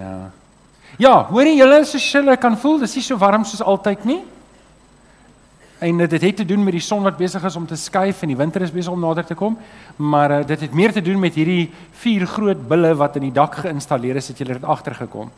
Nou. Ja, hoorie julle soos julle kan voel, dis nie so warm soos altyd nie. En dit het te doen met die son wat besig is om te skuif en die winter is besig om nader te kom, maar uh, dit het meer te doen met hierdie vier groot bulle wat in die dak geïnstalleer is, het julle dit agtergekom.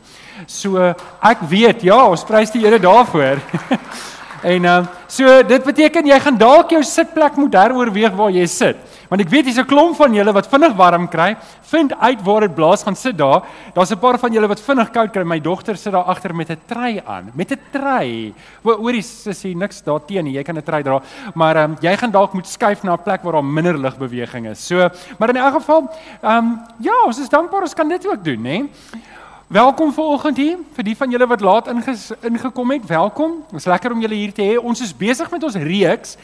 So ek weet, ja, ons prys die Here daarvoor. En uh, so dit beteken jy gaan dalk jou sitplek moet heroorweeg waar jy sit. Want ek weet hier's 'n klomp van julle wat vinnig warm kry. Vind uit waar dit blaas gaan sit daar. Daar's 'n paar van julle wat vinnig koud kry. My dogter sit daar agter met 'n trei aan, met 'n trei. Hoorie sussie, niks daarteen nie. Jy kan 'n trei dra. Maar ehm um, jy gaan dalk moet skuif na 'n plek waar daar minder ligbeweging is. So, maar in elk geval, ehm um, ja, ons is dankbaar ons kan dit ook doen, né? Welkom vanoggend hier vir die van julle wat laat inges, ingekom het. Welkom. Dit is lekker om julle hier te hê. Ons is besig met ons reeks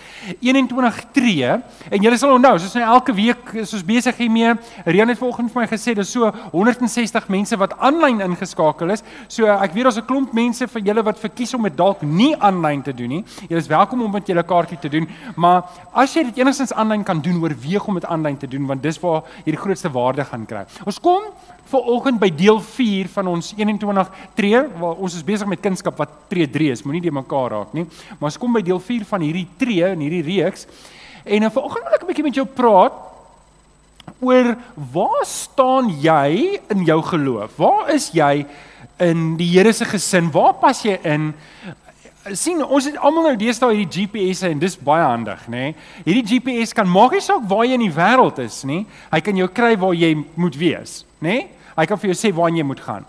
21 tree en julle sal onthou, soos nou elke week is ons besig hiermee. Rian het vanoggend vir my gesê dis so 160 mense wat aanlyn ingeskakel is. So ek weet daar's 'n klomp mense van julle wat verkies om dit dalk nie aanlyn te doen nie. Julle is welkom om met julle kaartjie te doen, maar as jy dit enigstens aanlyn kan doen, oorweeg om dit aanlyn te doen want dis waar jy die grootste waarde gaan kry. Ons kom vir oggend by deel 4 van ons 21 tree waar ons is besig met kunskap wat tree 3 is, moenie die mekaar raak nie. Maar ons kom by deel 4 van hierdie tree in hierdie reeks. En nou vanoggend wil ek 'n bietjie met jou praat oor waar staan jy in jou geloof? Waar is jy in die Here se gesin? Waar pas jy in? sien ons het almal nou deesdae hierdie GPS en dis baie handig, nê? Nee? Hierdie GPS kan maak nie saak waar jy in die wêreld is nie. Hy kan jou kry waar jy moet wees, nê? Nee? Hy kan vir jou sê waar jy moet gaan.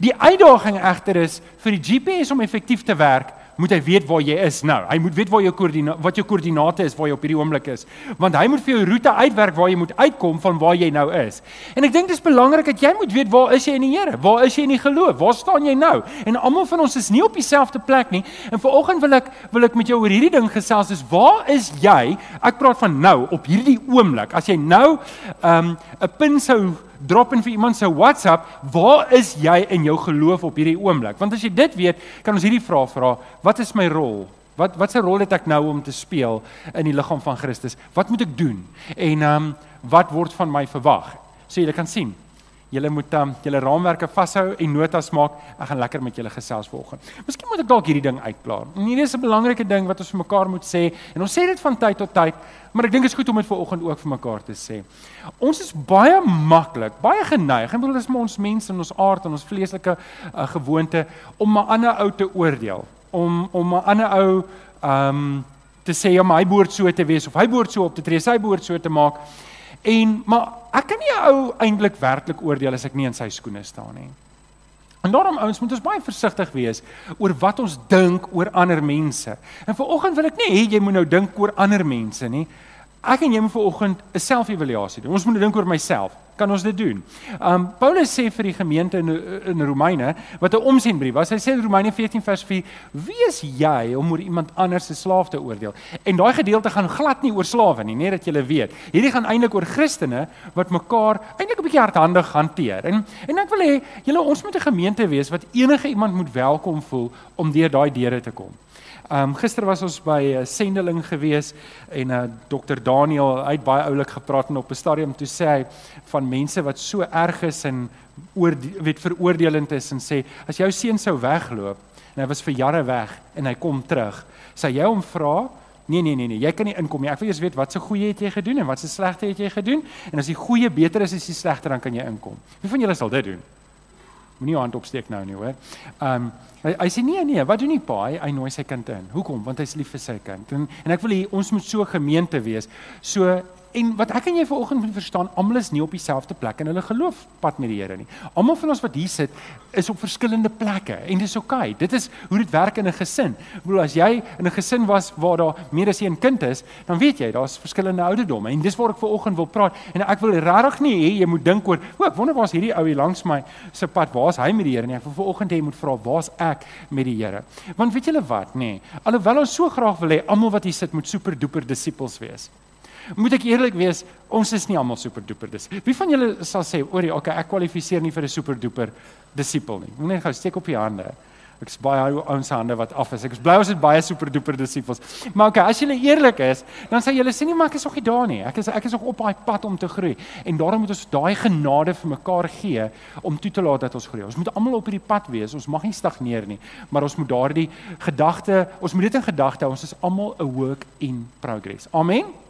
Die uitdaging egter is vir die GPS om effektief te werk, moet hy weet waar jy is nou. Hy moet weet waar jou koördinate wat jou koördinate is waar jy op hierdie oomblik is. Want hy moet vir jou roete uitwerk waar jy moet uitkom van waar jy nou is. En ek dink dit is belangrik dat jy moet weet waar is jy in die Here? Waar is jy in die geloof? Waar staan jy nou? En almal van ons is nie op dieselfde plek nie. En vanoggend wil ek wil ek met jou oor hierdie ding gesels. Dis waar is jy? Ek praat van nou op hierdie oomblik. As jy nou 'n um, 'n pin sou drop in vir iemand se WhatsApp, waar is jy in jou geloof op hierdie oomblik? Want as jy dit weet, kan ons hierdie vraag vra: Wat is my rol? Wat wat se rol het ek nou om te speel in die liggaam van Christus? Wat moet ek doen? En ehm um, wat word van my verwag? So jy kan sien, Julle moet um, julle raamwerke vashou en notas maak. Ek gaan lekker met julle gesels vanoggend. Miskien moet ek dalk hierdie ding uitklaar. Hierdie is 'n belangrike ding wat ons vir mekaar moet sê en ons sê dit van tyd tot tyd, maar ek dink dit is goed om dit vanoggend ook vir mekaar te sê. Ons is baie maklik, baie geneig, ek bedoel dis maar ons mense en ons aard en ons vleeslike uh, gewoonte om 'n ander ou te oordeel, om om 'n ander ou ehm um, te sê ja, hy behoort so te wees of hy behoort so op te tree, hy behoort so te maak. En maar ek kan nie 'n ou eintlik werklik oordeel as ek nie in sy skoene staan nie. En daarom ouens moet ons baie versigtig wees oor wat ons dink oor ander mense. En vanoggend wil ek nie hê jy moet nou dink oor ander mense nie. Ek en jy moet vanoggend 'n selfevaluasie doen. Ons moet dink oor myself kan ons dit doen. Um Paulus sê vir die gemeente in in Romeine wat 'n omsendbrief was. Hy sê in Romeine 14 vers 4: "Wie is jy om oor iemand anders se slaaf te oordeel?" En daai gedeelte gaan glad nie oor slawe nie, net dat julle weet. Hierdie gaan eintlik oor Christene wat mekaar eintlik 'n bietjie hardhandig hanteer. En en ek wil hê julle ons moet 'n gemeente wees wat enige iemand moet welkom voel om deur daai deure te kom. Ehm um, gister was ons by 'n uh, sendeling gewees en uh, dokter Daniel uit baie oulik gepraat en op 'n stadium toe sê hy van mense wat so erg is en oor weet veroordelend is en sê as jou seun sou wegloop en hy was vir jare weg en hy kom terug, sê jy hom vra Nee nee nee nee, jy kan nie inkom nie. Ek wil eers weet wat se goeie het jy gedoen en wat se slegte het jy gedoen? En as die goeie beter is as die slegte, dan kan jy inkom. Wie van julle sal dit doen? Moenie jou hand opsteek nou nie, hoor. Ehm um, hy, hy sê nee nee, wat doen die pa? Hy, hy nooi sy kind in. Hoekom? Want hy's lief vir sy kind. En en ek wil hê ons moet so gemeente wees. So En wat ek en jy vanoggend moet verstaan, almal is nie op dieselfde plek in hulle geloofpad met die Here nie. Almal van ons wat hier sit, is op verskillende plekke en dis oukei. Okay. Dit is hoe dit werk in 'n gesin. Ek bedoel as jy in 'n gesin was waar daar meer as een kind is, dan weet jy, daar's verskillende ouderdomme en dis waar ek vanoggend wil praat. En ek wil regtig nie hê jy moet dink oor, o, ek wonder waar's hierdie ou hier langs my se pad, waar's hy met die Here nie. Ek wil vanoggend hê jy moet vra, waar's ek met die Here? Want weet julle wat, nê? Alhoewel ons so graag wil hê almal wat hier sit moet super duper disippels wees moet ek eerlik wees, ons is nie almal super duper dis. Wie van julle sal sê, "Orie, okay, ek kwalifiseer nie vir 'n super duper disipel nie." Moet net gou steek op die hande. Ek is baie ouens hande wat af is. Ek is bly ons het baie super duper disippels. Maar okay, as jy eerlik is, dan sê jy sê nie maar ek is nog nie daar nie. Ek is ek is nog op daai pad om te groei. En daarom moet ons daai genade vir mekaar gee om toe te laat dat ons groei. Ons moet almal op hierdie pad wees. Ons mag nie stagneer nie, maar ons moet daardie gedagte, ons moet dit in gedagte hou. Ons is almal 'n work in progress. Amen.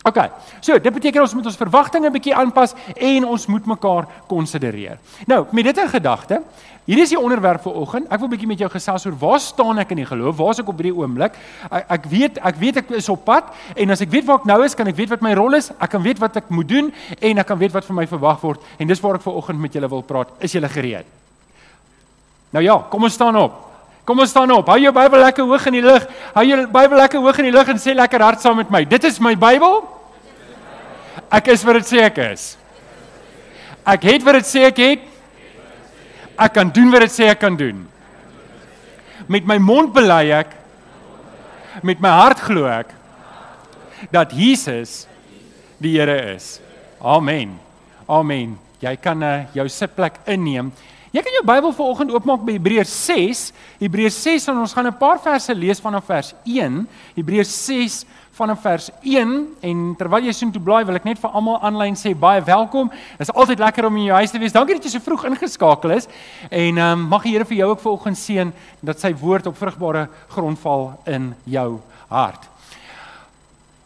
OK. So, dit beteken ons moet ons verwagtinge 'n bietjie aanpas en ons moet mekaar konsidereer. Nou, met dit in gedagte, hier is die onderwerp vir oggend. Ek wil bietjie met jou gesels oor waar staan ek in die geloof? Waar is ek op hierdie oomblik? Ek, ek weet, ek weet ek is op pad en as ek weet waar ek nou is, kan ek weet wat my rol is. Ek kan weet wat ek moet doen en ek kan weet wat van my verwag word en dis waar ek ver oggend met julle wil praat. Is julle gereed? Nou ja, kom ons staan op. Kom ons staan op. Hou jou Bybel lekker hoog in die lug. Hou jou Bybel lekker hoog in die lug en sê lekker hard saam met my. Dit is my Bybel. Ek is wat dit sê ek is. Ek het wat dit sê ek het. Ek kan doen wat dit sê ek kan doen. Met my mond bely ek met my hart glo ek dat Jesus die Here is. Amen. Amen. Jy kan uh, jou sitplek inneem. Jy kan jou Bybel vanoggend oopmaak by Hebreërs 6. Hebreërs 6 en ons gaan 'n paar verse lees vanaf vers 1. Hebreërs 6 vanaf vers 1 en terwyl jy sien toe blaai wil ek net vir almal aanlyn sê baie welkom. Dit is altyd lekker om in jou huis te wees. Dankie dat jy so vroeg ingeskakel is. En ehm um, mag die Here vir jou ook vanoggend seën dat sy woord op vrugbare grond val in jou hart.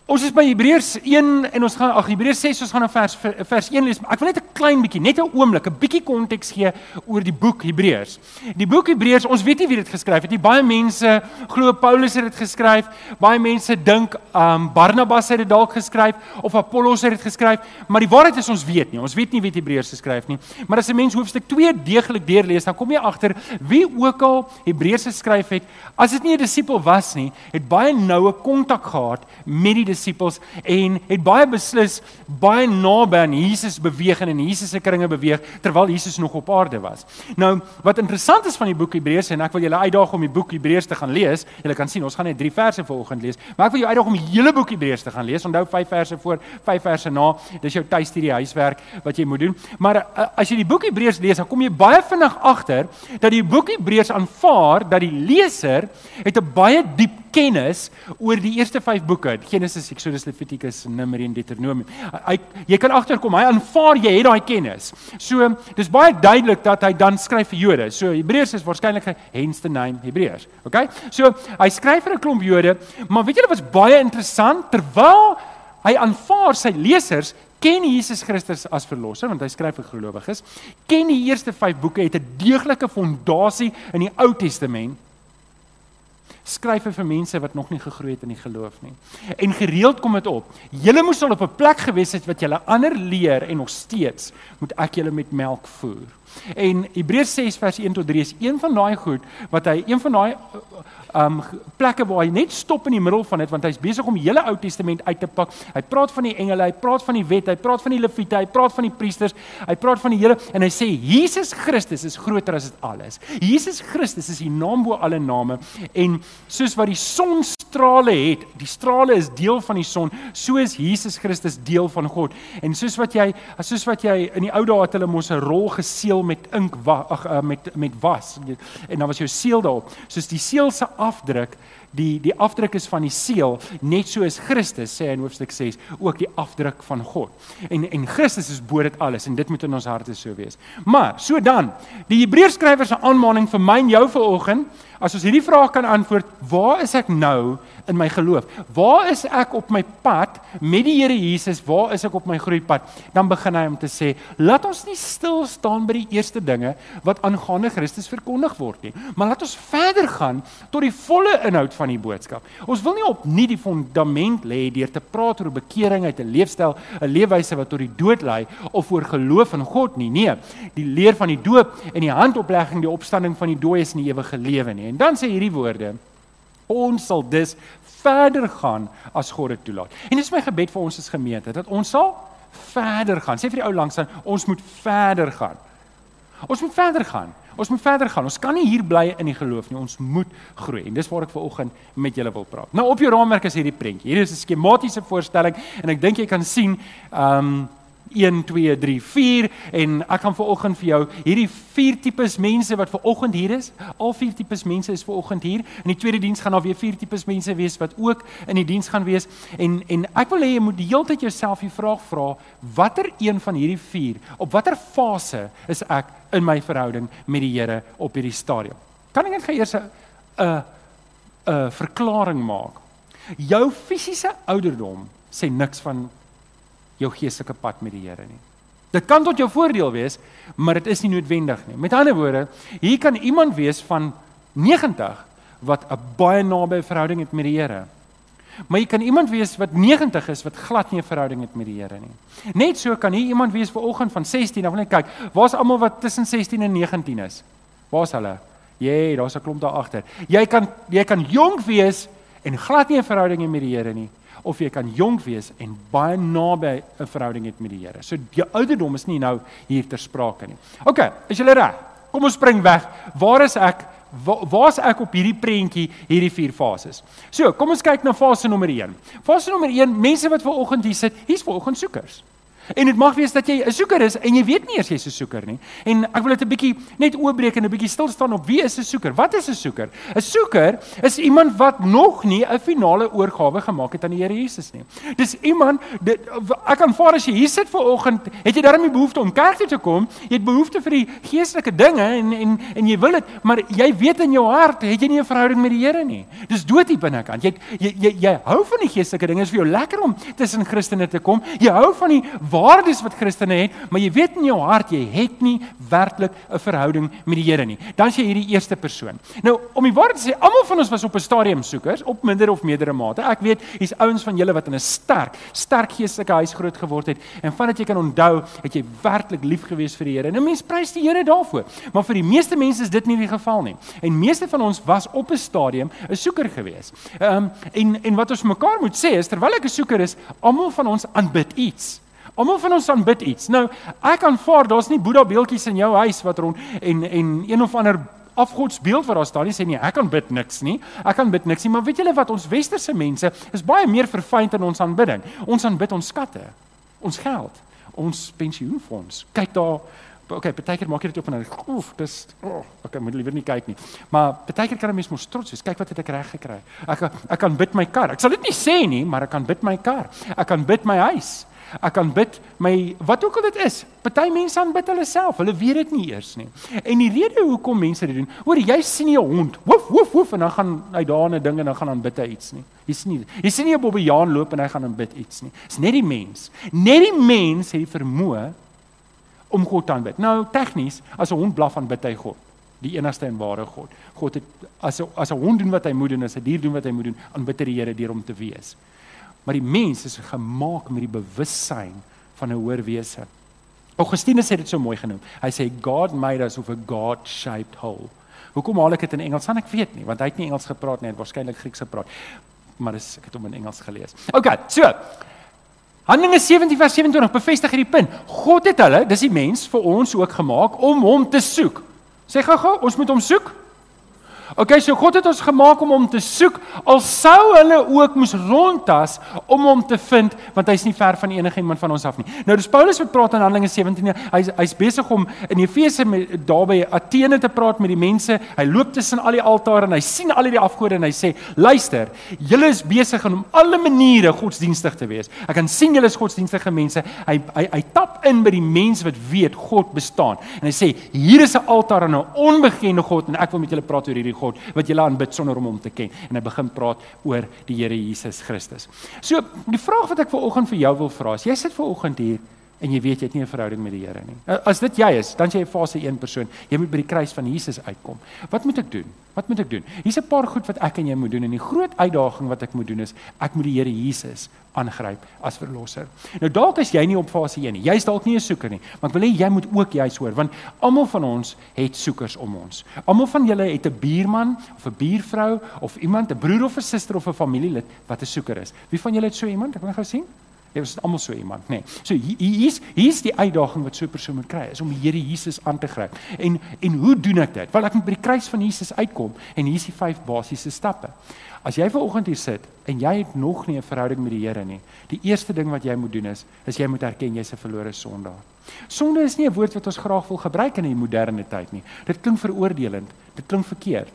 Ons is by Hebreërs 1 en ons gaan ag Hebreërs 6 ons gaan na vers vers 1 lees. Ek wil net 'n klein bietjie, net 'n oomblik, 'n bietjie konteks gee oor die boek Hebreërs. Die boek Hebreërs, ons weet nie wie dit geskryf het nie. Baie mense glo Paulus het dit geskryf. Baie mense dink um Barnabas het dit dalk geskryf of Apollos het dit geskryf, maar die waarheid is ons weet nie. Ons weet nie wie Hebreërs geskryf nie. Maar as 'n mens hoofstuk 2 deeglik deurlees, dan kom jy agter wie ook al Hebreërs geskryf het, as dit nie 'n disipel was nie, het baie noue kontak gehad met die disippels en het baie beslis baie naby aan Jesus beweeg en in Jesus se kringe beweeg terwyl Jesus nog op aarde was. Nou, wat interessant is van die boek Hebreërs en ek wil julle uitdaag om die boek Hebreërs te gaan lees. Julle kan sien ons gaan net 3 verse vanoggend lees, maar ek wil jou uitdaag om die hele boek Hebreërs te gaan lees. Onthou 5 verse voor, 5 verse na. Dis jou tuistudie huiswerk wat jy moet doen. Maar uh, as jy die boek Hebreërs lees, dan kom jy baie vinnig agter dat die boek Hebreërs aanvaar dat die leser het 'n baie diep kennis oor die eerste 5 boeke, Genesis, Exodus, Levitikus, Numeri en Deuteronomium. Hy jy kan agterkom, hy aanvaar jy het daai kennis. So, dis baie duidelik dat hy dan skryf vir Jode. So Hebreërs is waarskynlik hence the name Hebreërs. Okay? So, hy skryf vir 'n klomp Jode, maar weet julle wat's baie interessant terwyl hy aanvaar sy lesers ken Jesus Christus as verlosser want hy skryf vir gelowiges. Ken die eerste 5 boeke het 'n deeglike fondasie in die Ou Testament skryf hy vir mense wat nog nie gegroei het in die geloof nie. En gereeld kom dit op. Julle moes al op 'n plek gewees het wat julle ander leer en nog steeds moet ek julle met melk voer. En Hebreërs 6 vers 1 tot 3 is een van daai goed wat hy een van daai um plekke waar hy net stop in die middel van dit want hy's besig om die hele Ou Testament uit te pak. Hy praat van die engele, hy praat van die wet, hy praat van die leviete, hy praat van die priesters, hy praat van die hele en hy sê Jesus Christus is groter as dit alles. Jesus Christus is die naam bo alle name en soos wat die son strale het, die strale is deel van die son, so is Jesus Christus deel van God. En soos wat jy soos wat jy in die ou dae het hulle mos 'n rol geseël met ink ag eh, met met was en dan was jou seël daarop. Soos die seël se afdruk, die die afdruk is van die seël, net so is Christus sê in hoofstuk 6 ook die afdruk van God. En en Christus is bo dit alles en dit moet in ons harte so wees. Maar so dan, die Hebreërs skrywer se aanmaning vir my en jou vanoggend As ons hierdie vraag kan antwoord, waar is ek nou in my geloof? Waar is ek op my pad met die Here Jesus? Waar is ek op my groeipad? Dan begin hy om te sê, laat ons nie stil staan by die eerste dinge wat aangaande Christus verkondig word nie, maar laat ons verder gaan tot die volle inhoud van die boodskap. Ons wil nie opnuut die fondament lê deur te praat oor bekering uit 'n leefstyl, 'n leefwyse wat tot die dood lei of oor geloof in God nie. Nee, die leer van die doop en die handoplegging, die opstanding van die dooies in die ewige lewe nie. En dan sê hierdie woorde: Ons sal dus verder gaan as God dit toelaat. En dis my gebed vir ons as gemeente dat ons sal verder gaan. Sê vir die ou langs aan, ons moet verder gaan. Ons moet verder gaan. Ons moet verder gaan. Ons kan nie hier bly in die geloof nie. Ons moet groei. En dis waar ek ver oggend met julle wil praat. Nou op jou raamwerk is hierdie prentjie. Hier is 'n skematiese voorstelling en ek dink jy kan sien, ehm um, 1 2 3 4 en ek gaan vanoggend vir jou hierdie vier tipes mense wat vanoggend hier is. Al vier tipes mense is vanoggend hier. In die tweede diens gaan daar weer vier tipes mense wees wat ook in die diens gaan wees. En en ek wil hê jy moet die hele tyd jouself die vraag vra, watter een van hierdie vier, op watter fase is ek in my verhouding met die Here op hierdie stadium? Kan ek net gou eers 'n 'n verklaring maak? Jou fisiese ouderdom sê niks van jou geestelike pad met die Here nie. Dit kan tot jou voordeel wees, maar dit is nie noodwendig nie. Met ander woorde, hier kan iemand wees van 90 wat 'n baie naby verhouding het met die Here. Maar jy kan iemand wees wat 90 is wat glad nie 'n verhouding het met die Here nie. Net so kan hier iemand wees vanoggend van 16, dan wil net kyk, waar's almal wat tussen 16 en 19 is? Waar's hulle? Jy, daar's 'n klomp daar agter. Jy kan jy kan jonk wees en glad nie 'n verhouding hê met die Here nie of jy kan jonk wees en baie naby 'n verhouding het met die Here. So jou ouderdom is nie nou hier ter sprake nie. OK, is jy reg? Kom ons spring weg. Waar is ek? Waar's ek op hierdie prentjie hierdie vier fases? So, kom ons kyk na fase nommer 1. Fase nommer 1, mense wat ver oggend hier sit, hier's ver oggend soekers. En dit mag wees dat jy 'n soeker is en jy weet nie eers jy's 'n soeker nie. En ek wil dit 'n bietjie net oopbreek en 'n bietjie stil staan op wie is 'n soeker? Wat is 'n soeker? 'n Soeker is iemand wat nog nie 'n finale oorgawe gemaak het aan die Here Jesus nie. Dis iemand dit ek aanvaar as jy hier sit vanoggend, het jy darem die behoefte om kerk toe te kom. Jy het behoefte vir die geestelike dinge en en en jy wil dit, maar jy weet in jou hart het jy nie 'n verhouding met die Here nie. Dis dood hier binnekant. Jy jy jy, jy hou van die geestelike dinge. Is vir jou lekker om tussen Christene te kom. Jy hou van die waardes wat Christene het, maar jy weet in jou hart jy het nie werklik 'n verhouding met die Here nie. Dan is jy hierdie eerste persoon. Nou, om die waarheid te sê, almal van ons was op 'n stadium soekers, op minder of meerdere mate. Ek weet, hier's ouens van julle wat in 'n sterk, sterk geestelike huis groot geword het en vandat jy kan onthou, het jy werklik lief gewees vir die Here. En 'n mens prys die Here daarvoor. Maar vir die meeste mense is dit nie die geval nie. En meeste van ons was op 'n stadium 'n soeker gewees. Ehm um, en en wat ons mekaar moet sê is terwyl ek 'n soeker is, almal van ons aanbid iets. Almal van ons aanbid iets. Nou, ek aanvaar daar's nie Boeddha beeldjies in jou huis wat rond en en een of ander afgodsbeeld wat daar staan nie sê nie ek aanbid niks nie. Ek aanbid niks nie, maar weet julle wat ons westerse mense is baie meer verfynd in ons aanbidding. Ons aanbid ons skatte, ons geld, ons pensioenfonds. Kyk daar Okay, partykeer maak jy dit op en dan oef, dis oh, okay, moet liewer nie kyk nie. Maar partykeer kan 'n mens mos trots wees. Kyk wat het ek reg gekry. Ek ek kan bid my kar. Ek sal dit nie sê nie, maar ek kan bid my kar. Ek kan bid my huis. Ek kan bid my wat ook al dit is. Party mense aanbid hulle self. Hulle weet dit nie eers nie. En die rede hoekom mense dit doen, hoor jy sien nie 'n hond, woef woef woef en dan gaan hy daar 'n ding en dan gaan aanbid hy iets nie. Jy sien nie. Jy sien nie 'n bobbejaan loop en hy gaan aanbid iets nie. Dis net die mens. Net die mens het die vermoë om God te aanbid. Nou tegnies, as 'n hond blaf aanbid hy God die enigste en ware God. God het as 'n as 'n hond doen wat hy moet doen, as 'n dier doen wat hy moet doen, aanbid hy die Here deur hom te wees. Maar die mens is gemaak met die bewussyn van 'n hoër wese. Augustinus het dit so mooi genoem. Hy sê God made us of a God-shaped whole. Hoekom haal ek dit in Engels? Want ek weet nie, want hy het nie Engels gepraat nie, hy het waarskynlik Grieks gepraat. Maar dis ek het hom in Engels gelees. OK, so. Handelinge 17 vers 27 bevestig hierdie punt. God het hulle, dis die mens vir ons ook gemaak om hom te soek. Sê gou-gou, ons moet hom soek. Okay, so God het ons gemaak om hom te soek. Al sou hulle ook moes rondtas om hom te vind, want hy's nie ver van enige iemand van ons af nie. Nou dis Paulus wat praat in Handelinge 17. Hy's hy's besig om in Efese daar by Athene te praat met die mense. Hy loop tussen al die altare en hy sien al die afgode en hy sê: "Luister, julle is besig om alle maniere godsdienstig te wees. Ek kan sien julle is godsdienstige mense." Hy hy hy tap in by die mense wat weet God bestaan. En hy sê: "Hier is 'n altaar aan 'n onbekende God en ek wil met julle praat oor hierdie God wat jy aanbid sonder om hom te ken en hy begin praat oor die Here Jesus Christus. So, die vraag wat ek vir oggend vir jou wil vra is, jy sit ver oggend hier en jy weet jy het nie 'n verhouding met die Here nie. As dit jy is, dan jy 'n fase 1 persoon. Jy moet by die kruis van Jesus uitkom. Wat moet ek doen? Wat moet ek doen? Hier's 'n paar goed wat ek en jy moet doen en die groot uitdaging wat ek moet doen is ek moet die Here Jesus aangryp as verlosser. Nou dalk is jy nie op fase 1 nie. Jy's dalk nie 'n soeker nie, maar ek wil hê jy moet ook juis hoor want almal van ons het soekers om ons. Almal van julle het 'n buurman of 'n buurvrou of iemand, 'n broer of 'n suster of 'n familielid wat 'n soeker is. Wie van julle het so iemand? Ek wil gou sien. Jy is almal so iemand, nê. Nee. So hier's hier's die uitdaging wat so 'n persoon moet kry, is om die Here Jesus aan te gryp. En en hoe doen ek dit? Wel ek moet by die kruis van Jesus uitkom en hier's die vyf basiese stappe. As jy vanoggend hier sit en jy het nog nie 'n verhouding met die Here nie, die eerste ding wat jy moet doen is, is jy moet erken jy's 'n verlore sondaar. Sonde is nie 'n woord wat ons graag wil gebruik in die moderne tyd nie. Dit klink veroordelend, dit klink verkeerd.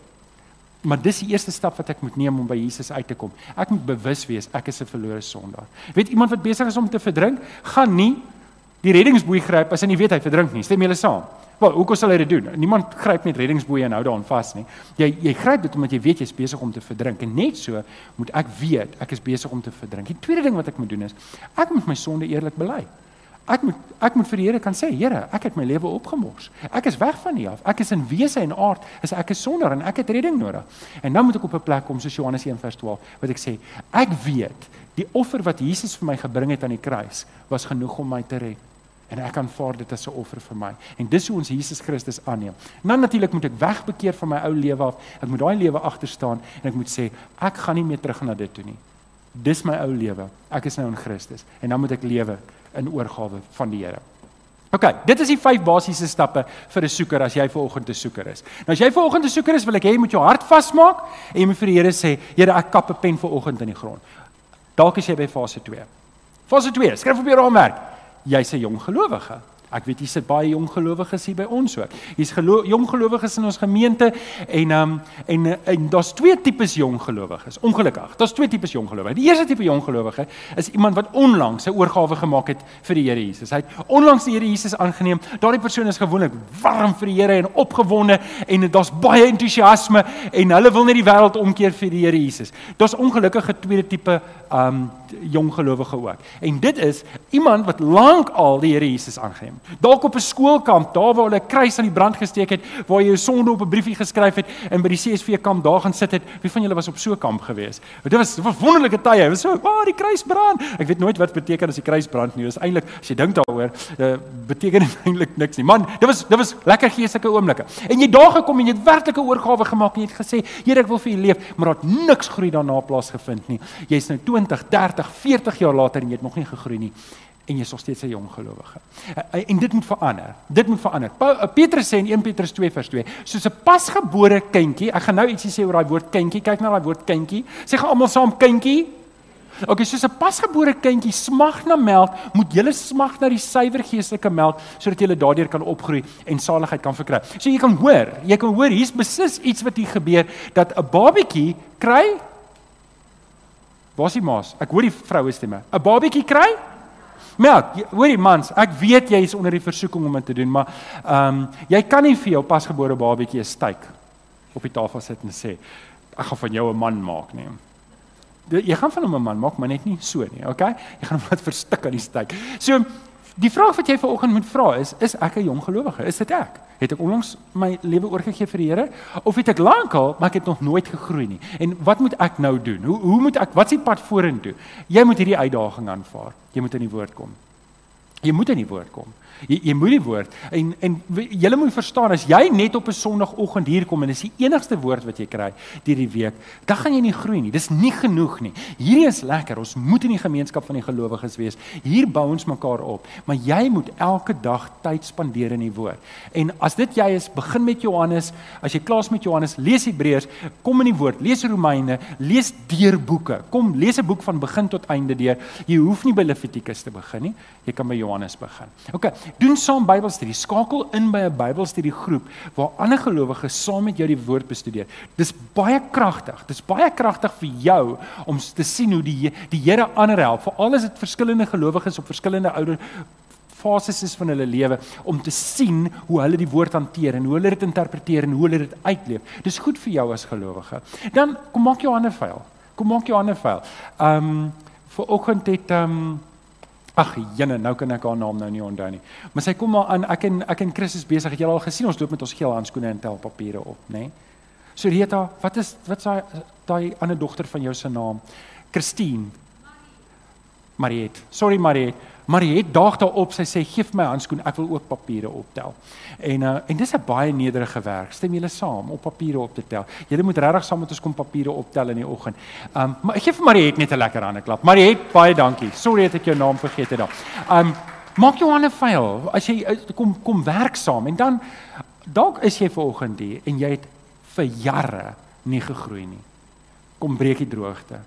Maar dis die eerste stap wat ek moet neem om by Jesus uit te kom. Ek moet bewus wees ek is 'n verlore sondaar. Weet iemand wat besig is om te verdrink, gaan nie die reddingsboei gryp as hy nie weet hy verdrink nie. Stem julle saam? Wel, hoe kos sal hy dit doen? Niemand gryp net reddingsboei en hou daaraan vas nie. Jy jy gryp dit omdat jy weet jy's besig om te verdrink. En net so moet ek weet ek is besig om te verdrink. Die tweede ding wat ek moet doen is ek moet my sonde eerlik bely. Ek moet ek moet vir die Here kan sê, Here, ek het my lewe opgemors. Ek is weg van U af. Ek is in wese en aard is ek 'n sondaar en ek het redding nodig. En nou moet ek op 'n plek kom soos Johannes 1:12 wat ek sê, ek weet die offer wat Jesus vir my gebring het aan die kruis was genoeg om my te red. En ek aanvaar dit as 'n offer vir my. En dis hoe ons Jesus Christus aanneem. Nou natuurlik moet ek wegbekeer van my ou lewe af. Ek moet daai lewe agter staan en ek moet sê, ek gaan nie meer terug na dit toe nie. Dis my ou lewe. Ek is nou in Christus en dan moet ek lewe in oorgawe van die Here. OK, dit is die vyf basiese stappe vir 'n soeker as jy ver oggend 'n soeker is. Nou as jy ver oggend 'n soeker is, wil ek hê jy moet jou hart vasmaak en jy moet vir die Here sê, Here, ek kap 'n pen ver oggend in die grond. Dalk is jy by fase 2. Fase 2, skryf op jou raamwerk. Jy's 'n jong gelowige. Ek weet hier sit baie jong gelowiges hier by ons ook. Hier's gelo jong gelowiges in ons gemeente en um, en en daar's twee tipes jong gelowiges. Ongelukkig, daar's twee tipes jong gelowiges. Die eerste tipe jong gelowige is iemand wat onlangs 'n oorgawe gemaak het vir die Here Jesus. Hy het onlangs die Here Jesus aangeneem. Daardie persoon is gewoonlik warm vir die Here en opgewonde en daar's baie entoesiasme en hulle wil net die wêreld omkeer vir die Here Jesus. Daar's ongelukkige tweede tipe um jong gelowige ook. En dit is iemand wat lank al die Here Jesus aangeneem. Dalk op 'n skoolkamp, daar waar hulle 'n kruis aan die brand gesteek het, waar jy jou sonde op 'n briefie geskryf het en by die CSV kamp daar gaan sit het. Wie van julle was op so 'n kamp gewees? Dit was 'n wonderlike tye. Dit was so, "Waar oh, die kruis brand." Ek weet nooit wat beteken as die kruis brand nie. Dit is eintlik as jy dink daaroor, uh, beteken dit eintlik niks nie. Man, dit was dit was lekker geestelike oomblikke. En jy daar gekom en jy het werklike oorgawe gemaak en jy het gesê, "Here, ek wil vir U leef," maar daar het niks groei daarna plaasgevind nie. Jy's nou 20, 30, 40 jaar later en jy het nog nie gegroei nie en jy is nog steeds 'n jong gelowige. En dit moet verander. Dit moet verander. Petrus sê in 1 Petrus 2 vers 2, soos 'n pasgebore kindjie, ek gaan nou ietsie sê oor daai woord kindjie. Kyk na daai woord kindjie. Sê gaan almal saam kindjie. Okay, soos 'n pasgebore kindjie smag na melk, moet jy smag na die suiwer geestelike melk sodat jy daardeur kan opgroei en saligheid kan verkry. So jy kan hoor, jy kan hoor hier's beslis iets wat hier gebeur dat 'n babietjie kry Waar is die maas? Ek hoor die vroue stemme. 'n Babietjie kry melk. Hoorie mans, ek weet jy is onder die versoeking om dit te doen, maar ehm um, jy kan nie vir jou pasgebore babatjie 'n steak op die tafel sit en sê ek gaan van jou 'n man maak nie. Jy gaan van hom 'n man maak, maar net nie so nie, okay? Jy gaan hom wat verstik aan die steak. So Die vraag wat jy vanoggend moet vra is, is ek 'n jong gelowige? Is dit ek? Het ek onlangs my lewe oorgegee vir die Here of het ek lankal, maar ek het nog nooit gegroei nie? En wat moet ek nou doen? Hoe hoe moet ek wat's die pad vorentoe? Jy moet hierdie uitdaging aanvaar. Jy moet in die woord kom. Jy moet in die woord kom. Jy jy moet die woord en en jy moet verstaan as jy net op 'n Sondagoggend hier kom en dis die enigste woord wat jy kry deur die week, dan gaan jy nie groei nie. Dis nie genoeg nie. Hierdie is lekker. Ons moet in die gemeenskap van die gelowiges wees. Hier bou ons mekaar op, maar jy moet elke dag tyd spandeer in die woord. En as dit jy is, begin met Johannes. As jy klaar is met Johannes, lees Hebreërs, kom in die woord, lees Romeine, lees deur boeke. Kom, lees 'n boek van begin tot einde deur. Jy hoef nie by Levitikus te begin nie. Jy kan by Johannes begin. OK doen saam Bybelstudie. Skakel in by 'n Bybelstudie groep waar ander gelowiges saam met jou die woord bestudeer. Dis baie kragtig. Dis baie kragtig vir jou om te sien hoe die die Here ander help. Veral as dit verskillende gelowiges op verskillende ouer fases is van hulle lewe om te sien hoe hulle die woord hanteer en hoe hulle dit interpreteer en hoe hulle dit uitleef. Dis goed vir jou as gelowige. Dan kom maak jou hande vuil. Kom maak jou hande vuil. Ehm um, vir oggend het ehm um, Ag, jene, nou kan ek haar naam nou nie onthou nie. Maar sy kom maar aan, ek en ek en Chris is besig. Het jy al gesien ons loop met ons geel handskoene en tel papiere op, nê? Nee? So Rita, wat is wat daai daai ander dogter van jou se naam? Christine. Mariet. Sorry Mariet. Mariet daag daarop. Sy sê gee vir my handskoen. Ek wil ook papiere optel. En uh, en dis 'n baie nederige werk. Stem julle saam om papiere op te tel. Julle moet regtig saam met ons kom papiere optel in die oggend. Um maar gee vir Mariet net 'n lekker hande klap. Mariet, baie dankie. Sorry dat ek jou naam vergeet het daar. Um maak jou hande vuil as jy kom kom werk saam en dan dalk is jy vanoggend hier en jy het vir jare nie gegroei nie. Kom breek die droogte.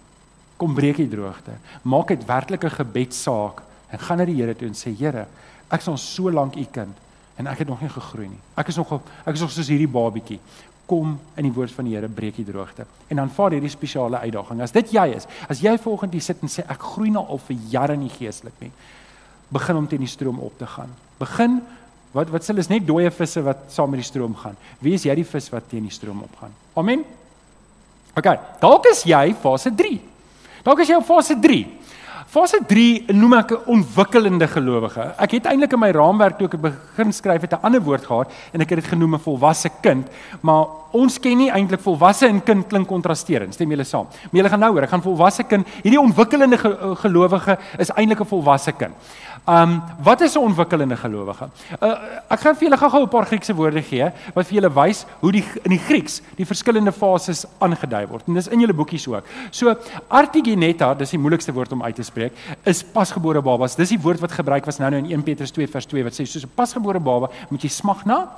Kom breek die droogte. Maak dit werklike gebedsaak en gaan na die Here toe en sê Here, ek is al so lank u kind en ek het nog nie gegroei nie. Ek is nog ek is nog soos hierdie babietjie. Kom in die woord van die Here breek die droogte en dan vaar hierdie spesiale uitdaging. As dit jy is, as jy volgende hier sit en sê ek groei nou al vir jare nie geestelik nie, begin om teen die stroom op te gaan. Begin wat wat sê is net dooie visse wat saam met die stroom gaan. Wie is jy die vis wat teen die stroom opgaan? Amen. OK, dalk is jy fase 3. Dalk is jy op fase 3. Fase 3 noem ek 'n ontwikkelende gelowige. Ek het eintlik in my raamwerk toe ek begin skryf het 'n ander woord gehad en ek het dit genoem 'n volwasse kind, maar ons ken nie eintlik volwasse en kind klink kontrasterend. Stem julle saam? Maar julle gaan nou hoor, ek gaan volwasse kind, hierdie ontwikkelende gelowige is eintlik 'n volwasse kind. Um wat is 'n ontwikkelende gelowige? Uh, ek gaan vir julle gou-gou 'n paar Griekse woorde gee wat vir julle wys hoe die in die Grieks die verskillende fases aangedui word. En dis in julle boekies ook. So artigeneta, dis die moeilikste woord om uit te spreek, is pasgebore babas. Dis die woord wat gebruik was nou-nou in 1 Petrus 2 vers 2 wat sê soos 'n pasgebore baba moet jy smag na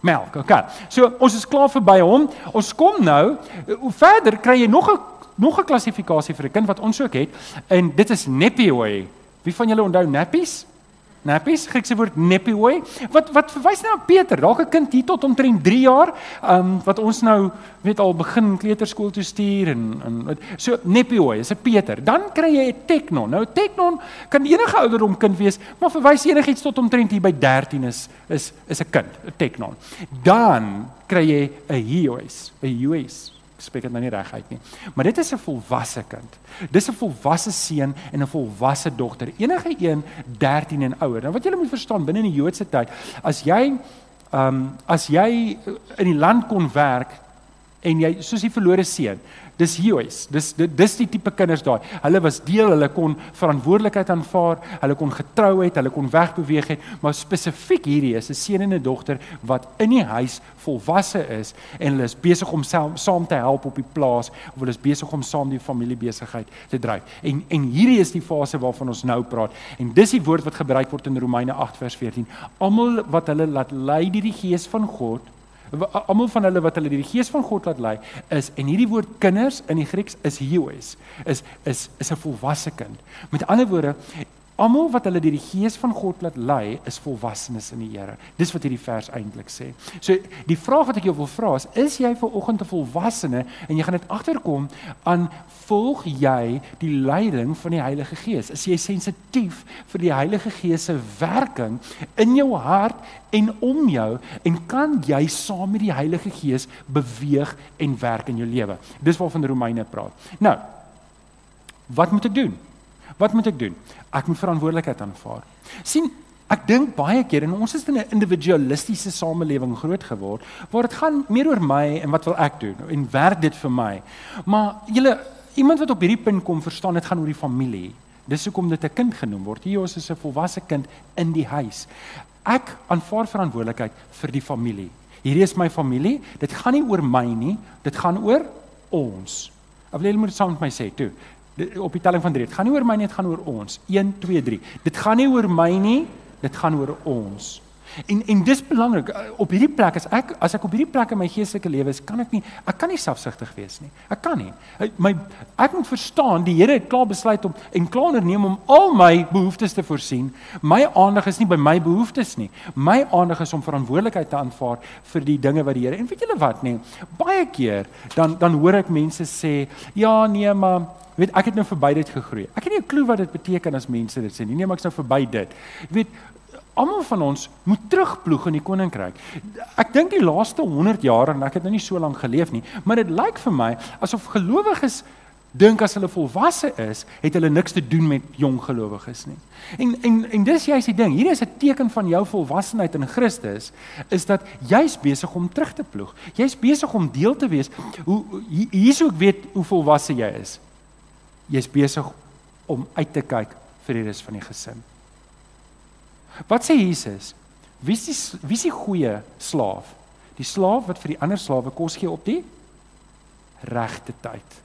melk. Okay. So ons is klaar verby hom. Ons kom nou hoe verder kry jy nog 'n nog 'n klassifikasie vir 'n kind wat ons ook het en dit is nepioi. Wie van julle onthou nappies? Nappies, Griekse woord nepioi. Wat wat verwys nou op Peter, dalk 'n kind hier tot omtrent 3 jaar, ehm um, wat ons nou weet al begin kleuterskool toe stuur en en so nepioi is 'n Peter. Dan kry jy 'n teknon. Nou teknon kan enige ouderdom kind wees, maar verwys enigiets tot omtrent hier by 13 is is is 'n kind, 'n teknon. Dan kry jy 'n huios, 'n huios spreek dit nou nie reg uit nie. Maar dit is 'n volwasse kind. Dis 'n volwasse seun en 'n volwasse dogter. Enige een 13 en ouer. Nou wat jy moet verstaan binne in die Joodse tyd, as jy ehm um, as jy in die land kon werk en jy soos die verlore seun, Dis huis. Dis dis die tipe kinders daai. Hulle was deel, hulle kon verantwoordelikheid aanvaar, hulle kon getrou het, hulle kon wegbeweeg het, maar spesifiek hierdie is 'n seun en 'n dogter wat in die huis volwasse is en hulle is besig om saam, saam te help op die plaas of hulle is besig om saam die familiebesigheid te dryf. En en hierdie is die fase waarvan ons nou praat. En dis die woord wat gebruik word in Romeine 8 vers 14. Almal wat hulle laat lei deur die gees van God almal van hulle wat hulle die gees van God laat lei is en hierdie woord kinders in die Grieks is huios is is is 'n volwasse kind. Met ander woorde Almal wat hulle deur die Gees van God laat lei, is volwassenes in die Here. Dis wat hierdie vers eintlik sê. So die vraag wat ek jou wil vra is, is jy ver oggend 'n volwassene en jy gaan dit agterkom aan volg jy die leiding van die Heilige Gees? Is jy sensitief vir die Heilige Gees se werking in jou hart en om jou en kan jy saam met die Heilige Gees beweeg en werk in jou lewe? Dis waarvan Romeine praat. Nou, wat moet ek doen? Wat moet ek doen? Ek moet verantwoordelikheid aanvaar. sien, ek dink baie keer en ons is in 'n individualistiese samelewing groot geword waar dit gaan meer oor my en wat wil ek doen en werk dit vir my. Maar julle iemand wat op hierdie punt kom verstaan dit gaan oor die familie. Dis hoekom dit 'n kind genoem word. Hier is 'n volwasse kind in die huis. Ek aanvaar verantwoordelikheid vir die familie. Hierdie is my familie. Dit gaan nie oor my nie, dit gaan oor ons. Ek wil julle moet saam met my sê toe op die telling van 3. Dit gaan nie oor my nie, dit gaan oor ons. 1 2 3. Dit gaan nie oor my nie, dit gaan oor ons. En en dis belangrik eh, op hierdie plek as ek as ek op hierdie plek in my geestelike lewe is, kan ek nie ek kan nie selfsugtig wees nie. Ek kan nie. My ek moet verstaan die Here het klaar besluit om en klaar onderneem om al my behoeftes te voorsien. My aandag is nie by my behoeftes nie. My aandag is om verantwoordelikheid te aanvaar vir die dinge wat die Here. En weet julle wat nie? Baie keer dan dan hoor ek mense sê, "Ja, nee, maar weet ek het nou verby dit gegroei. Ek het nie 'n klou wat dit beteken as mense dit sê nie. Nee, maar ek's nou verby dit. Jy weet almal van ons moet terugploeg in die koninkryk. Ek dink die laaste 100 jaar en ek het nou nie so lank geleef nie, maar dit lyk vir my asof gelowiges dink as hulle volwasse is, het hulle niks te doen met jong gelowiges nie. En en en dis juist die ding. Hier is 'n teken van jou volwassenheid in Christus is dat jy's besig om terug te ploeg. Jy's besig om deel te wees. Hoe hier's hoe ek weet hoe volwasse jy is jy's besig om uit te kyk vir die res van die gesin. Wat sê Jesus? Wie is die wie is die goeie slaaf? Die slaaf wat vir die ander slawe kos gee op die regte tyd.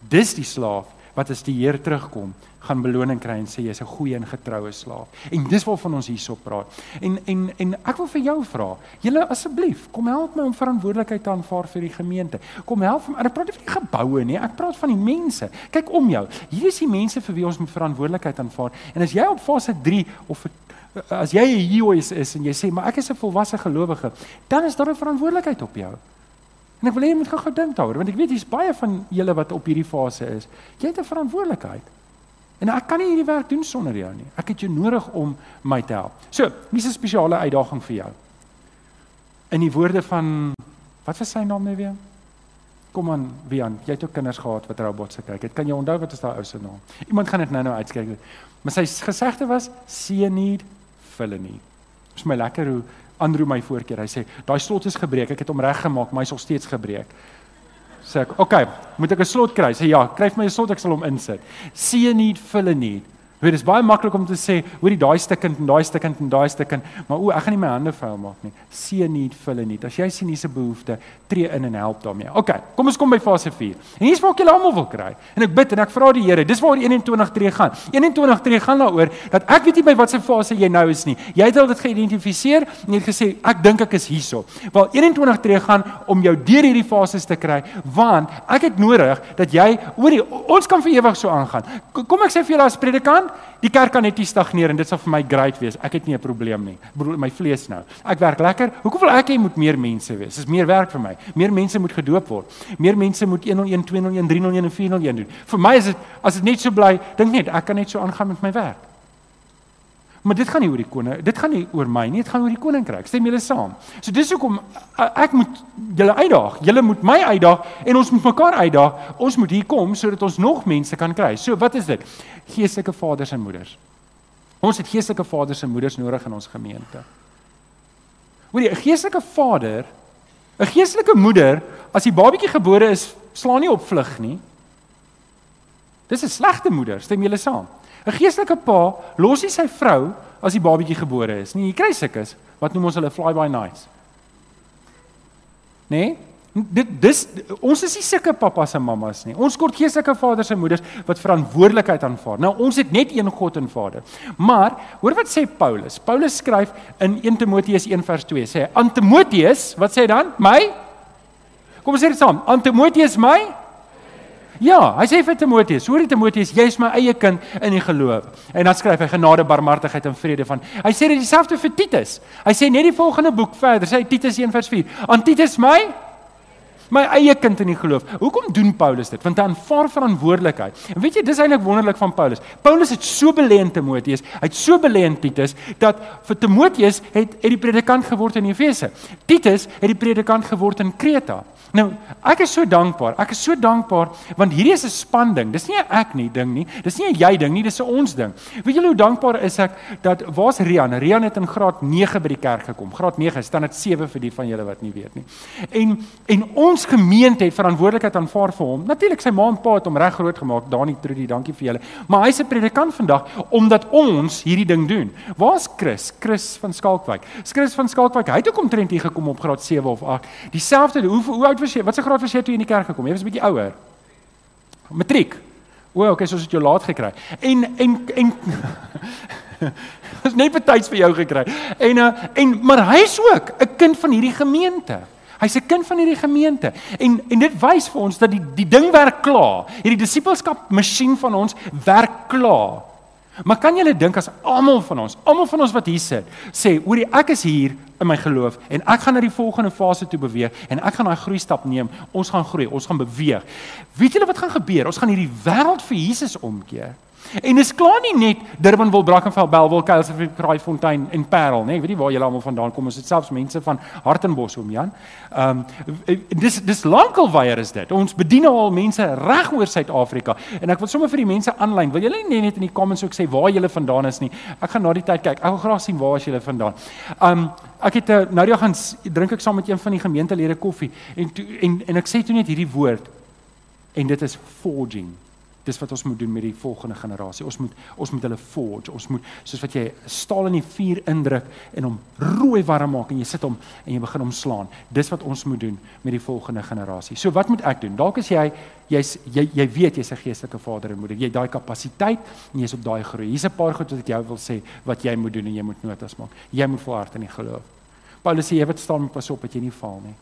Dis die slaaf wat as die Heer terugkom, gaan beloning kry en sê jy's 'n goeie en getroue slaaf. En dis waarvan ons hierso praat. En en en ek wil vir jou vra, julle asseblief, kom help my om verantwoordelikheid te aanvaar vir die gemeente. Kom help my. Ek praat nie van die geboue nie, ek praat van die mense. Kyk om jou. Hier is die mense vir wie ons moet verantwoordelikheid aanvaar. En as jy op fase 3 of as jy hier is, is en jy sê maar ek is 'n volwasse gelowige, dan is daar 'n verantwoordelikheid op jou. En ek wil hê jy moet gou-gou dink daaroor want ek weet hier's baie van julle wat op hierdie fase is. Jy het 'n verantwoordelikheid. En ek kan nie hierdie werk doen sonder jou nie. Ek het jou nodig om my te help. So, dis 'n spesiale uitdaging vir jou. In die woorde van wat was sy naam nou weer? Kom aan, Wian, jy het ook kinders gehad wat robots gekyk het. Kan jy onthou wat is daai ou se naam? Iemand gaan dit nou-nou uitskyk. Maar sy gesegde was see need fill need. Dit is my lekker hoe Andrew my voorkeer. Hy sê daai slot is gebreek. Ek het hom reggemaak, maar hy's nog steeds gebreek. Sê ek, "Oké, okay, moet ek 'n slot kry?" Sê ja, kry vir my 'n slot, ek sal hom insit. See need, fill a need. Weet, dit is baie maklik om te sê, hoorie daai stukkend en daai stukkend en daai stukkend, maar o, ek gaan nie my hande vuil maak nie. See need, fill a need. As jy sien hier's 'n behoefte, tree in en help daarmee. OK, kom ons kom by fase 4. En hier's waar ek julle almal wil kry. En ek bid en ek vra die Here, dis waar 21 tree gaan. 21 tree gaan daaroor dat ek weet nie by watter fase jy nou is nie. Jy het al dit geïdentifiseer en jy het gesê ek dink ek is hierso. Wel 21 tree gaan om jou deur hierdie fases te kry, want ek het nodig dat jy hoorie ons kan vir ewig so aangaan. Kom ek sê vir julle as predikant die kerk kan net stagneer en dit sal vir my great wees. Ek het nie 'n probleem nie. My vlees nou. Ek werk lekker. Hoekom wil ek hê moet meer mense wees? Dis meer werk vir my. Meer mense moet gedoop word. Meer mense moet 101 201 301 en 401 doen. Vir my is dit as dit net so bly, dink net ek kan net so aangaan met my werk. Maar dit gaan nie oor die koning, dit gaan nie oor my nie, dit gaan oor die koninkryk. Stem julle saam? So dis hoekom ek moet julle uitdaag. Julle moet my uitdaag en ons moet mekaar uitdaag. Ons moet hier kom sodat ons nog mense kan kry. So wat is dit? Geestelike vaders en moeders. Ons het geestelike vaders en moeders nodig in ons gemeente. Hoorie, 'n geestelike vader, 'n geestelike moeder, as die babatjie gebore is, slaan nie op vlug nie. Dis 'n slegte moeder, stem julle saam? 'n Geestelike pa los nie sy vrou as die babatjie gebore is nie. Jy kry sulkes wat noem ons hulle fly by nights. Nee? Dit dis ons is nie sulke pappas en mammas nie. Ons kort geestelike vaders en moeders wat verantwoordelikheid aanvaar. Nou ons het net een God en Vader. Maar hoor wat sê Paulus? Paulus skryf in 1 Timoteus 1 vers 2 sê aan Timoteus, wat sê hy dan? My Kom ons sê dit saam. Aan Timoteus my Ja, hy sê vir Timoteus, hoor jy Timoteus, jy is my eie kind in die geloof. En dan skryf hy genade, barmhartigheid en vrede van. Hy sê dit dieselfde vir Titus. Hy sê net die volgende boek verder, sê Titus 1:4. Aan Titus my my eie kind in die geloof. Hoekom doen Paulus dit? Want hy aanvaar verantwoordelikheid. En weet jy, dis eintlik wonderlik van Paulus. Paulus het so belê in Timoteus, hy het so belê in Titus dat vir Timoteus het het die predikant geword in Efese. Titus het die predikant geword in Kreta. Nou, ek is so dankbaar. Ek is so dankbaar want hierdie is 'n span ding. Dis nie 'n ek nie ding nie. Dis nie 'n jy ding nie, dis 'n ons ding. Weet julle hoe dankbaar is ek dat waar's Rian? Rian het in graad 9 by die kerk gekom. Graad 9, staan dit 7 vir die van julle wat nie weet nie. En en ons gemeente het verantwoordelikheid aanvaar vir hom. Natuurlik sy ma en pa het hom reg groot gemaak. Dani Trudy, dankie vir julle. Maar hy's 'n predikant vandag omdat ons hierdie ding doen. Waar's Chris? Chris van Skalkwyk. Chris van Skalkwyk. Hy het ook omtrent hier gekom op graad 7 of 8. Dieselfde hoe hoe oud was jy? Wat se graad was jy toe jy in die kerk gekom? Jy was 'n bietjie ouer. Matriek. O, okay, soos het jou laat gekry. En en en Was net betyds vir jou gekry. En uh, en maar hy's ook 'n kind van hierdie gemeente. Hy's 'n kind van hierdie gemeente. En en dit wys vir ons dat die die ding werk klaar. Hierdie disippelskap masjien van ons werk klaar. Maar kan julle dink as almal van ons, almal van ons wat hier sit, sê, "Hoorie, ek is hier in my geloof en ek gaan na die volgende fase toe beweeg en ek gaan daai groei stap neem. Ons gaan groei, ons gaan beweeg." Weet julle wat gaan gebeur? Ons gaan hierdie wêreld vir Jesus omkeer. En dis klaar nie net Durban wil Brackenfell Belwel Kuilsrivier Kraaifontein en Parel nê. Nee, weet jy waar julle almal vandaan kom? Ons het selfs mense van Hartenbos oom Jan. Ehm um, dis dis lankal weier is dit. Ons bedien al mense reg oor Suid-Afrika. En ek wil sommer vir die mense aanlyn, wil julle nie net in die comments ook sê waar julle vandaan is nie. Ek gaan na die tyd kyk. Ek wil graag sien waar is julle vandaan. Ehm um, ek het nou die gaan drink ek saam met een van die gemeentelede koffie en to, en en ek sê toe net hierdie woord en dit is forging Dis wat ons moet doen met die volgende generasie. Ons moet ons moet hulle forge. Ons moet soos wat jy staal in die vuur indruk en hom rooi warm maak en jy sit hom en jy begin hom slaan. Dis wat ons moet doen met die volgende generasie. So wat moet ek doen? Dalk as jy jy's jy jy weet jy's 'n geestelike vader en moeder. Jy het daai kapasiteit en jy's op daai groei. Hier's 'n paar goed wat ek jou wil sê wat jy moet doen en jy moet notas maak. Jy moet volhard in die geloof. Paulus sê jy wat staan met pas op dat jy nie val nie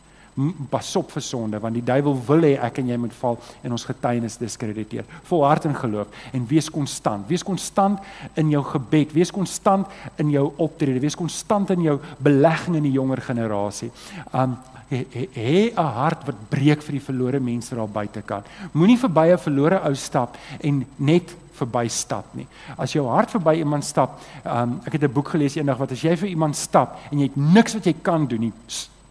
pas op vir sonde want die duiwel wil hê ek en jy moet val en ons getuienis diskrediteer. Volhard in geloof en wees konstant. Wees konstant in jou gebed, wees konstant in jou optrede, wees konstant in jou belegging in die jonger generasie. Um hê 'n hart wat breek vir die verlore mense daar buitekant. Moenie verby 'n verlore ou stap en net verby stap nie. As jou hart verby iemand stap, um, ek het 'n boek gelees eendag wat as jy vir iemand stap en jy het niks wat jy kan doen nie,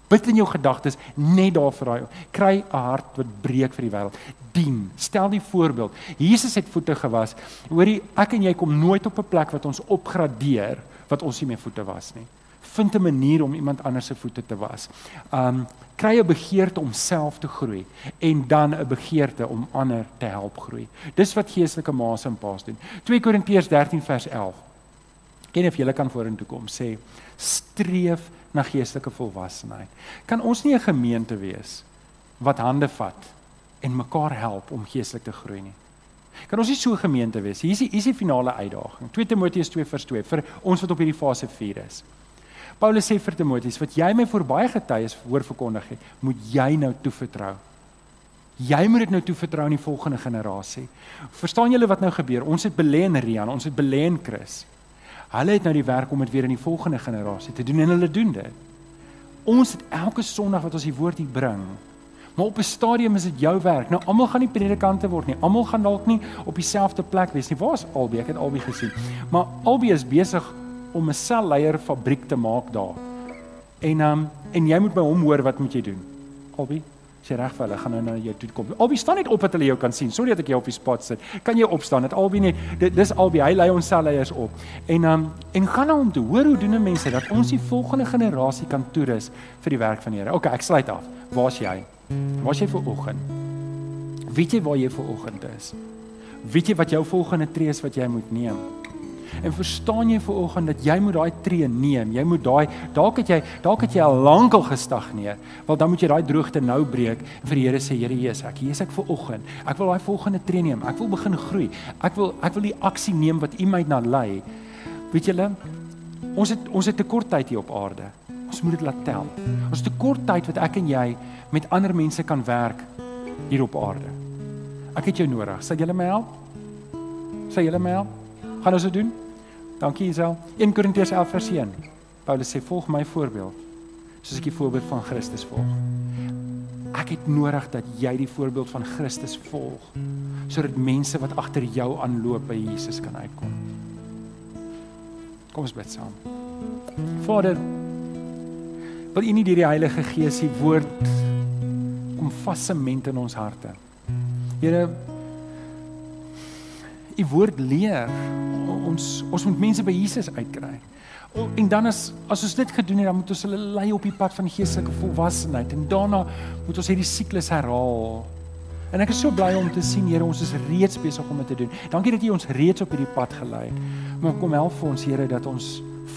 Bid in jou gedagtes net daar vir daai. Kry 'n hart wat breek vir die wêreld. Dien. Stel die voorbeeld. Jesus het voete gewas. Hoorie, ek en jy kom nooit op 'n plek wat ons opgradeer wat ons nie meer voete was nie. Vind 'n manier om iemand anders se voete te was. Um kry 'n begeerte om self te groei en dan 'n begeerte om ander te help groei. Dis wat geestelike ma's en pa's doen. 2 Korintiërs 13 vers 11. Ken of jy kan vorentoe kom sê streef na geestelike volwassenheid. Kan ons nie 'n gemeente wees wat hande vat en mekaar help om geestelik te groei nie? Kan ons nie so 'n gemeente wees? Hier is die, is die finale uitdaging. 2 Timoteus 2:2 vir ons wat op hierdie fase 4 is. Paulus sê vir Timoteus, wat jy my voor baie getuies hoor verkondig het, moet jy nou toevertrou. Jy moet dit nou toevertrou aan die volgende generasie. Verstaan julle wat nou gebeur? Ons het belê in Rian, ons het belê in Chris. Hulle het nou die werk om dit weer in die volgende generasie te doen en hulle doen dit. Ons het elke Sondag wat ons die woord hier bring. Maar op 'n stadium is dit jou werk. Nou almal gaan nie predikante word nie. Almal gaan dalk nie op dieselfde plek wees nie. Waar is Albie? Ek het Albie gesien. Maar Albie is besig om 'n selleier fabriek te maak daar. En um, en jy moet by hom hoor wat moet jy doen? Albie sê reg vir hulle gaan nou na jou toe kom. Albei staan net op dat hulle jou kan sien. Sorry dat ek jou op die spot sit. Kan jy opstaan? Dit albei net dis albei hy lei ons selleiers op. En um en gaan nou om te hoor hoe doen mense dat ons die volgende generasie kan toerus vir die werk van die Here. Okay, ek sluit af. Waar's jy? Waar's jy vir oggend? Weet jy waar jy vir oggend is? Weet jy wat jou volgende tree is wat jy moet neem? En verstaan jy ver oggend dat jy moet daai tree neem. Jy moet daai dalk het jy dalk het jy al lank al gestagneer. Wel dan moet jy daai droogte nou breek vir die Here sê Here Jesus, ek hier is ek ver oggend. Ek wil daai volgende tree neem. Ek wil begin groei. Ek wil ek wil die aksie neem wat U my na lei. Weet julle? Ons het ons het te kort tyd hier op aarde. Ons moet dit laat tel. Ons het te kort tyd wat ek en jy met ander mense kan werk hier op aarde. Ek het jou nodig. Sal jy my help? Sal jy my help? Gaan ons dit doen? Dankie Isel. 1 Korintiërs 11 vers 1. Paulus sê volg my voorbeeld soos ek die voorbeeld van Christus volg. Ek het nodig dat jy die voorbeeld van Christus volg sodat mense wat agter jou aanloop by Jesus kan uitkom. Kom ons bid saam. Vader, wil U nie deur die Heilige Gees die woord kom vassement in ons harte. Here, U woord leer ons ons moet mense by Jesus uitkry. En dan as as ons dit gedoen het, dan moet ons hulle lei op die pad van geestelike volwassenheid en daarna moet ons hierdie siklus herhaal. En ek is so bly om te sien Here, ons is reeds besig om dit te doen. Dankie dat U ons reeds op hierdie pad gelei het. Maar kom help vir ons Here dat ons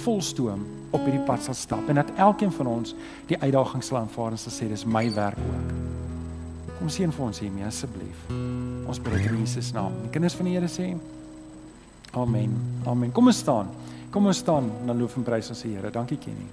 volstoom op hierdie pad sal stap en dat elkeen van ons die uitdaging sal aanvaar en sal sê dis my werk ook. Kom seën vir ons hiermee asseblief. Ons bid in Jesus naam. Die kinders van die Here sê Amen. Amen. Kom ons staan. Kom ons staan en loof en prys ons die Here. Dankie Kenny.